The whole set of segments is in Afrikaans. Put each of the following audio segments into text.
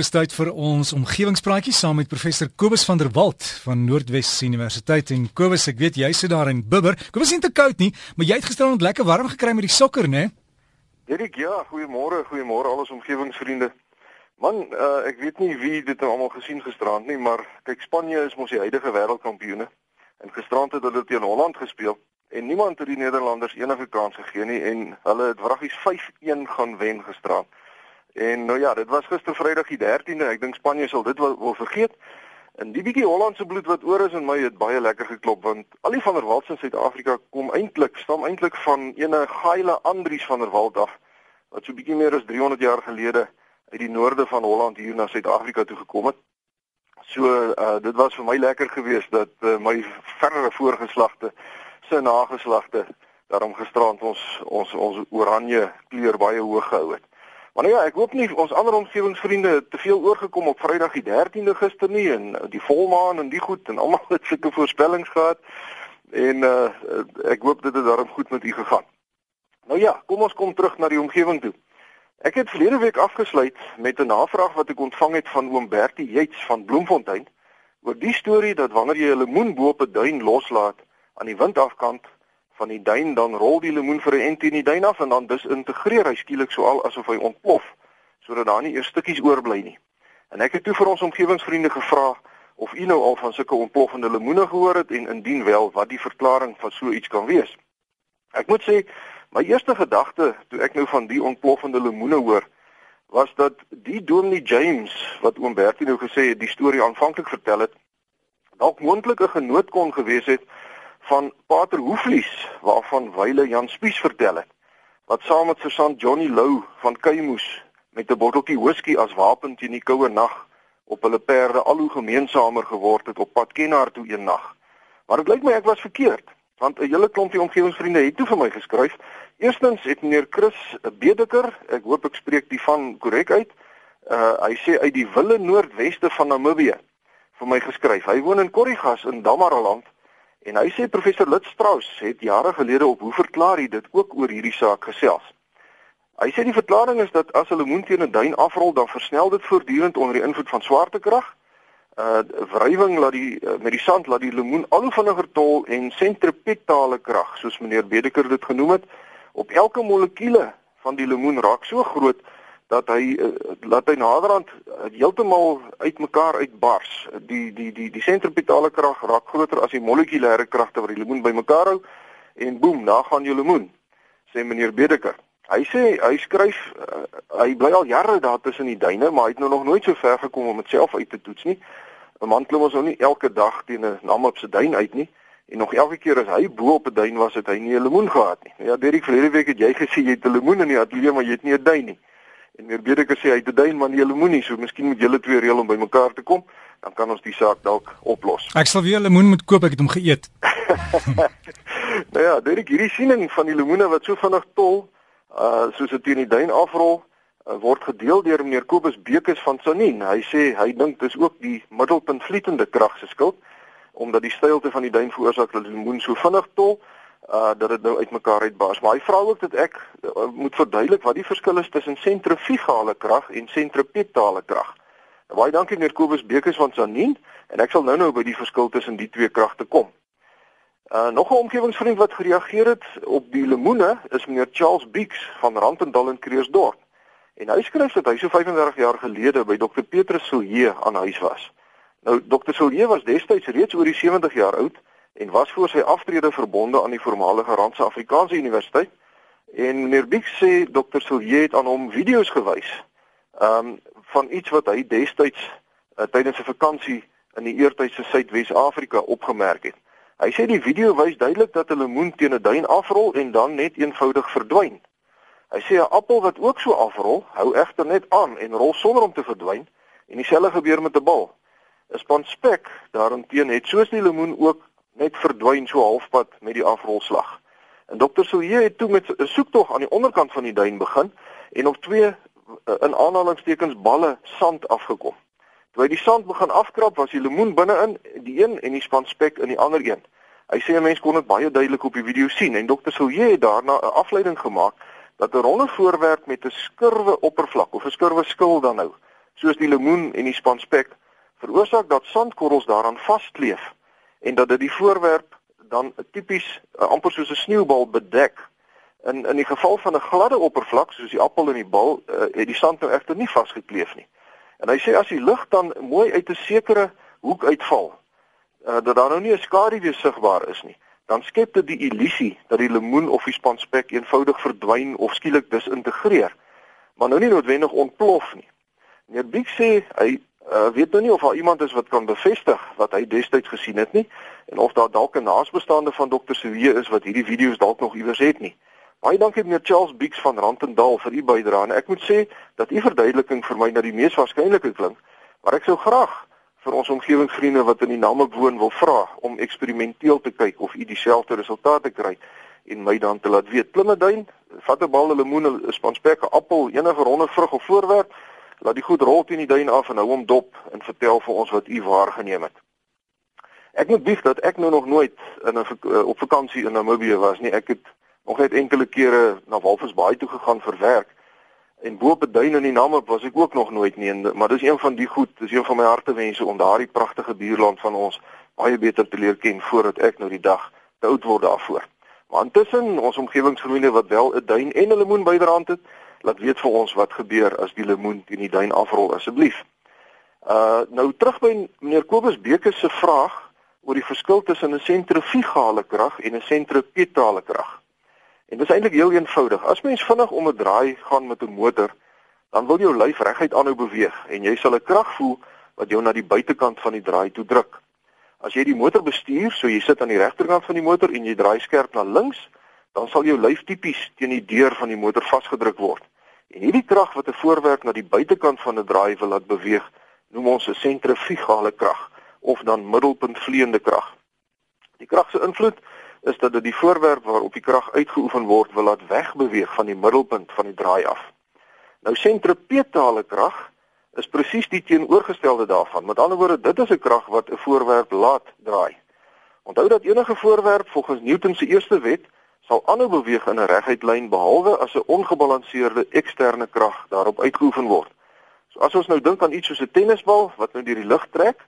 Bestuit vir ons omgewingspraatjie saam met professor Kobus van der Walt van Noordwes Universiteit en Kobus, ek weet jy sit daar in Bibber. Kobus is nie te koud nie, maar jy het gisterand lekker warm gekry met die sokker, né? Erik, ja, goeiemôre, goeiemôre al ons omgewingsvriende. Man, uh, ek weet nie wie dit nou almal gesien gisterand nie, maar kyk Spanje is mos die huidige wêreldkampioene en gisterand het hulle teen Holland gespeel en niemand het die Nederlanders enige kans gegee nie en hulle het wraggies 5-1 gaan wen gisterand. En nou ja, dit was gister Vrydag die 13de. Ek dink Spanje sal dit wel, wel vergeet. En die bietjie Hollandse bloed wat oor is in my het baie lekker geklop want al die van der Walt in Suid-Afrika kom eintlik stam eintlik van ene Gaile Andries van der Walt af wat so bietjie meer as 300 jaar gelede uit die noorde van Holland hier na Suid-Afrika toe gekom het. So uh dit was vir my lekker geweest dat uh, my verdere voorgeslagte se nageslagte daarom gisterand ons ons ons oranje kleur baie hoog gehou het. Maar nou ja, ek hoop nie ons ander omgewingsvriende te veel oorgekom op Vrydag die 13de gister nie en uh, die volmaan en die goed en almal het sulke voorspellings gehad. En uh ek hoop dit het daarom goed met u gegaan. Nou ja, kom ons kom terug na die omgewing toe. Ek het verlede week afgesluit met 'n navraag wat ek ontvang het van oom Bertie Jets van Bloemfontein oor die storie dat wanneer jy 'n lemoen bo op 'n duin loslaat aan die windafkant van die duin dan rol die lemoen vir 'n ent in die duin af en dan dis integreer hy skielik so al asof hy ontplof sodat daar nie eers stukkies oorbly nie. En ek het toe vir ons omgewingsvriende gevra of u nou al van sulke ontploffende lemoene gehoor het en indien wel wat die verklaring van so iets kan wees. Ek moet sê my eerste gedagte toe ek nou van die ontploffende lemoene hoor was dat die Dominee James wat oom Bertie nou gesê het die storie aanvanklik vertel het dalk moontlik 'n genoot kon gewees het van Pater Hoeflies waarvan Wyle Jan Spies vertel het wat saam met Sergeant Johnny Lou van Kuimoes met 'n botteltjie whisky as wapen teen die koue nag op hulle perde al hoe gemeensamer geword het op pad Kenhardt toe een nag. Maar dit lyk my ek was verkeerd want 'n hele klompie omgewingsvriende het toe vir my geskryf. Eerstens het meneer Chris bedeker, ek hoop ek spreek die van korrek uit. Uh hy sê uit die wille noordweste van Namibië vir my geskryf. Hy woon in Korrigas in Damaraland En hy sê professor Lit Strauss het jare gelede op hoe verklaar hy dit ook oor hierdie saak gesels. Hy sê die verklaring is dat as hulle moon teen 'n duin afrol dan versnel dit voortdurend onder die invloed van swaartekrag. Uh wrywing laat die uh, met die sand laat die lemoen al hoe vinniger tol en sentripetale krag soos meneer Bedeker dit genoem het op elke molekuule van die lemoen raak so groot dat hy laat hy naderhand uh, heeltemal uitmekaar uitbars. Die die die die sentripetale krag raak groter as die molekulêre kragte wat die lemoen bymekaar hou en boem, daar gaan jou lemoen, sê meneer Bedeker. Hy sê hy skryf uh, hy bly al jare daar tussen die duine, maar hy het nou nog nooit so ver gekom om dit self uit te toets nie. 'n Man klim ons nou nie elke dag teen 'n namop se duin uit nie. En nog elke keer as hy bo op 'n duin was, het hy nie 'n lemoen gehad nie. Ja, Derek, verlede week het jy gesê jy het 'n lemoen in die ateljee, maar jy het nie 'n duin nie. En meer Bedeker sê hy het duin man jy lemoenie, so miskien moet julle twee reël om bymekaar te kom, dan kan ons die saak dalk oplos. Ek sal weer lemoen moet koop, ek het hom geëet. nou ja, dit hierdie siening van die lemoene wat so vinnig tol, uh soos dit teen die duin afrol, uh, word gedeel deur meneer Kobus Bekes van Sanin. Hy sê hy dink dis ook die middelpunt vlietende krag se skuld omdat die steilte van die duin veroorsaak dat die lemoen so vinnig tol uh dat dit nou uitmekaar uitbars. Maar hy vra ook dat ek uh, moet verduidelik wat die verskil is tussen sentrifugale krag en sentripetale krag. Nou, baie dankie meneer Kobus Bekes van Sanien en ek sal nou-nou by die verskil tussen die twee kragte kom. Uh nog 'n omgewingsvriend wat gereageer het op die lemoene is meneer Charles Beeks van Randendal in Kreeusdorp. En hy skryf dat hy so 35 jaar gelede by Dr Petrus Silje aan huis was. Nou Dr Silje was destyds reeds oor die 70 jaar oud en was voor sy aftrede verbonde aan die voormalige Randse Afrikaanse Universiteit. En meneer Biek sê Dr. Silje het aan hom video's gewys. Ehm um, van iets wat hy destyds uh, tydens 'n vakansie in die eertydse Suidwes-Afrika opgemerk het. Hy sê die video wys duidelik dat 'n lemoen teen 'n duin afrol en dan net eenvoudig verdwyn. Hy sê 'n appel wat ook so afrol, hou egter net aan en rol sonder om te verdwyn en dieselfde gebeur met 'n bal. 'n Span spek daarenteen het soos die lemoen ook net verdwyn so halfpad met die afrolslag. En dokter Silje het toe met 'n soektog aan die onderkant van die duin begin en op twee eh, in aanhalingstekens balle sand afgekom. Toe hy die sand begin afkrap, was die lemoen binne-in die een en die span spek in die ander een. Hy sê 'n mens kon dit baie duidelik op die video sien en dokter Silje het daarna 'n afleiding gemaak dat 'n ronde voorwerp met 'n skurwe oppervlak of 'n skurwe skil dan nou soos die lemoen en die spanspek, veroorsaak dat sandkorrels daaraan vaskleef en dat dit die voorwerp dan tipies uh, amper soos 'n sneeubal bedek. In in die geval van 'n gladde oppervlak soos die appel en die bal, uh, het die sand nou egter nie vasgekleef nie. En hy sê as die lig dan mooi uit 'n sekere hoek uitval, uh, dat daar nou nie 'n skaduwee sigbaar is nie, dan skep dit die illusie dat die lemoen of die spanspek eenvoudig verdwyn of skielik disintegreer, maar nou nie noodwendig ontplof nie. Meneer Biek sê hy uh, weet nou nie of daar iemand is wat kan bevestig wat hy destyds gesien het nie en of daar dalk 'n naasbestaande van dokter Sewe is wat hierdie video's dalk nog iewers het nie. Baie dankie meneer Charles Beeks van Randendal vir u bydrae en ek moet sê dat u verduideliking vir my na die mees waarskynlike klink, maar ek sou graag vir ons omgewingsvriende wat in die name woon wil vra om eksperimenteel te kyk of u dieselfde resultate kry en my dan te laat weet. Plimmeduin, vat 'n bal lemoen, 'n spanspek, 'n appel, enige ronde vrug of voorwerp laat die goed rol teen die duin af en hou hom dop en vertel vir ons wat u waargeneem het. Ek moet bieg dat ek nou nog nooit in 'n eh, op vakansie in Namibië was nie. Ek het nog net enkele kere na Walvisbaai toe gegaan vir werk. En bo op 'n duin in die Namib was ek ook nog nooit nie, en, maar dis een van die goed, dis een van my hartewense om daardie pragtige buurland van ons baie beter te leer ken voordat ek nou die dag te oud word daarvoor. Maar intussen ons omgewingsvriende wat wel 'n duin en 'n lemoen byderhand het, laat weet vir ons wat gebeur as die lemoen teen die duin afrol asseblief. Uh nou terug by meneer Kobus Beker se vraag oor die verskil tussen 'n sentrifugale krag en 'n sentripetale krag. En dit is eintlik heel eenvoudig. As mens vinnig om 'n draai gaan met 'n motor, dan wil jou lyf reguit aanhou beweeg en jy sal 'n krag voel wat jou na die buitekant van die draai toe druk. As jy die motor bestuur, so jy sit aan die regterkant van die motor en jy draai skerp na links, dan sal jou lyf tipies teen die deur van die motor vasgedruk word. En hierdie krag wat 'n voorwerp na die buitekant van 'n draai wil laat beweeg, noem ons 'n sentrifugale krag of dan middelpuntvleiende krag. Die krag se invloed is dat dit die voorwerp waarop die krag uitgeoefen word wil laat wegbeweeg van die middelpunt van die draai af. Nou sentripetale krag is presies die teenoorgestelde daarvan. Met ander woorde, dit is 'n krag wat 'n voorwerp laat draai. Onthou dat enige voorwerp volgens Newton se eerste wet sal aanhou beweeg in 'n reguit lyn behalwe as 'n ongebalanseerde eksterne krag daarop uitgeoefen word. So as ons nou dink aan iets soos 'n tennisbal wat nou deur die lug trek,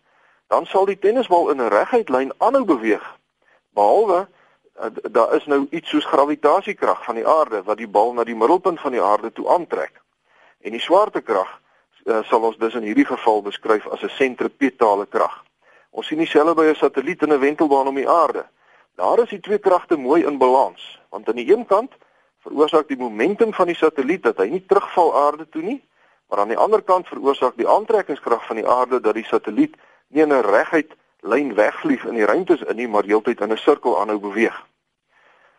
dan sal die tennisbal in 'n reguit lyn aanhou beweeg. Behalwe uh, daar is nou iets soos gravitasiekrag van die aarde wat die bal na die middelpunt van die aarde toe aantrek. En die swaartekrag uh, sal ons dus in hierdie geval beskryf as 'n sentripetale krag. Ons sien dieselfde by 'n satelliet in 'n wentelbaan om die aarde. Daar is die twee kragte mooi in balans, want aan die een kant veroorsaak die momentum van die satelliet dat hy nie terugval aarde toe nie, maar aan die ander kant veroorsaak die aantrekkingskrag van die aarde dat die satelliet nie in 'n reguit lyn wegvlieg in die ruimte in nie, maar heeltyd in 'n sirkel aanhou beweeg.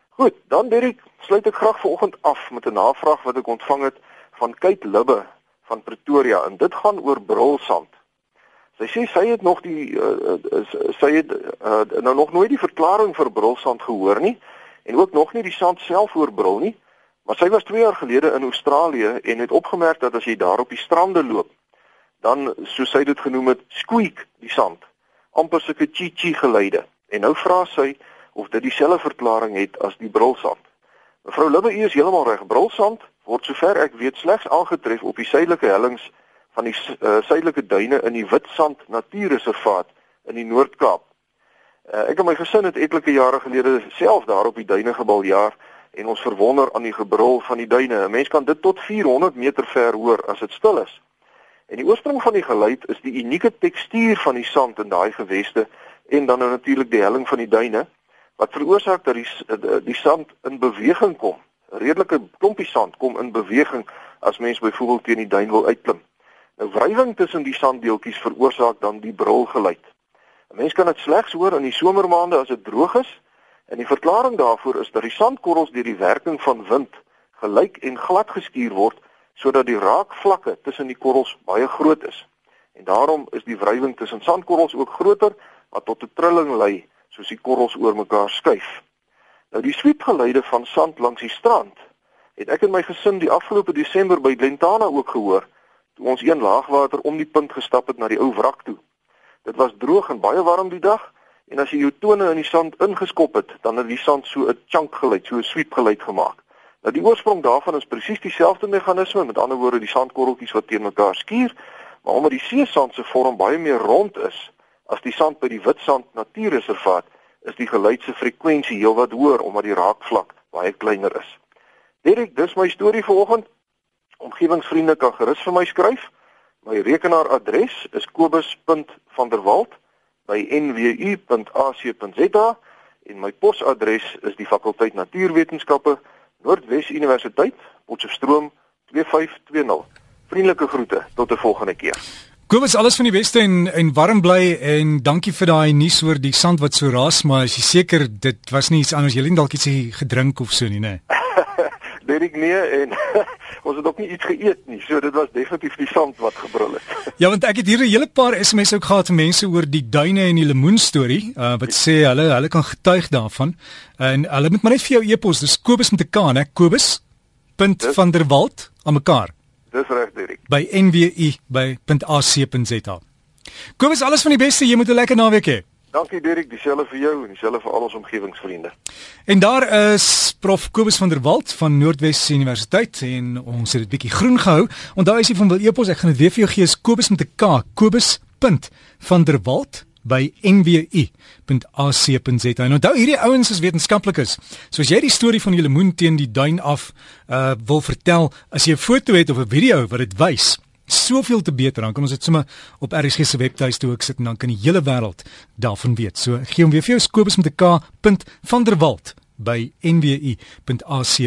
Goed, dan Derek, sluit ek graag vanoggend af met 'n navraag wat ek ontvang het van Kate Libbe van Pretoria en dit gaan oor brulsand. Sy sê sy het nog die uh, sy het uh, nou nog nooit die verklaring vir brulsand gehoor nie en ook nog nie die sand self oor brul nie. Maar sy was 2 jaar gelede in Australië en het opgemerk dat as jy daar op die strande loop, dan soos sy dit genoem het, squeak die sand. amper sulke chi-chi geluide. En nou vra sy of dit dieselfde verklaring het as die brulsand. Mevrou Libbe, is heeltemal reg. Brulsand word sover ek weet slegs aangetref op die suidelike hellings van die uh, suidelike duine in die Witsand Natuurreservaat in die Noord-Kaap. Uh, ek en my gesin het etlike jare gelede self daar op die duine gebaljaar en ons verwonder aan die gebrul van die duine. 'n Mens kan dit tot 400 meter ver hoor as dit stil is. En die oorsprong van die geluid is die unieke tekstuur van die sand in daai geweste en dan nou natuurlik die helling van die duine wat veroorsaak dat die die sand in beweging kom. 'n Redelike klompie sand kom in beweging as mens byvoorbeeld teen die duin wil uitklim. Nou wrywing tussen die sanddeeltjies veroorsaak dan die brulgeluid. 'n Mens kan dit slegs hoor in die somermaande as dit droog is. En die verklaring daarvoor is dat die sandkorrels deur die werking van wind gelyk en glad geskuur word sodat die raakvlakke tussen die korrels baie groot is. En daarom is die wrywing tussen sandkorrels ook groter wat tot 'n trilling lei soos die korrels oor mekaar skuif. Nou die swiepgeluide van sand langs die strand het ek en my gesin die afgelope Desember by Glentana ook gehoor toe ons een laagwater om die punt gestap het na die ou wrak toe. Dit was droog en baie warm die dag en as jy jou tone in die sand ingeskop het, dan het die sand so 'n chunk geluid, so 'n sweep geluid gemaak. Nou die oorsprong daarvan is presies dieselfde meganisme, met ander woorde die sandkorreltjies wat teen mekaar skuur, Maar omdat die seesand se vorm baie meer rond is as die sand by die Witstrand Natuurreservaat, is die geluidse frekwensie heelwat hoër omdat die raakvlak baie kleiner is. Direk, dis my storie vanoggend. Omgewingsvriende kan gerus vir my skryf. My rekenaaradres is kobus.vanderwalt@nwu.ac.za en my posadres is die fakulteit Natuurwetenskappe, Noordwes Universiteit, Potchefstroom 2520. Vriendelike groete tot 'n volgende keer. Kobus, alles van die beste en en warm bly en dankie vir daai nuus oor die sand wat so raas, maar as jy seker dit was nie iets anders, jy het dalk iets gedrink of so nie, né? Derek nee en ons het ook nie iets geëet nie. So dit was definitief die sand wat gebrul het. ja, want ek het hier 'n hele paar SMS'e ook gehad van mense oor die duine en die lemoen storie, uh, wat sê hulle hulle kan getuig daarvan. En hulle moet maar net vir jou e-pos, dis Kobus met 'n K, né? Kobus. van der Walt aan mekaar. Dis reg, Derek. By nwu@ac.za. Kobus, alles van die beste. Jy moet 'n lekker naweek hê. Dankie Dirk, dieselfde vir jou en dieselfde vir al ons omgewingsvriende. En daar is Prof Kobus van der Walt van Noordwes Universiteit en ons het dit bietjie groen gehou. Onthou as jy van wil e-pos, ek gaan dit weer vir jou gee, is Kobus met 'n K, Kobus.vanderwalt by nwu.ac.za. En onthou hierdie ouens is wetenskaplikes. So as jy die storie van die lemoen teen die duin af uh wil vertel, as jy 'n foto het of 'n video wat dit wys, soveel te beter dan kan ons dit sommer op RSG se webtuiste ook sit en dan kan die hele wêreld daarvan weet. So gee hom weer vir jou Kobus met 'n K. van der Walt by nwu.ac.za.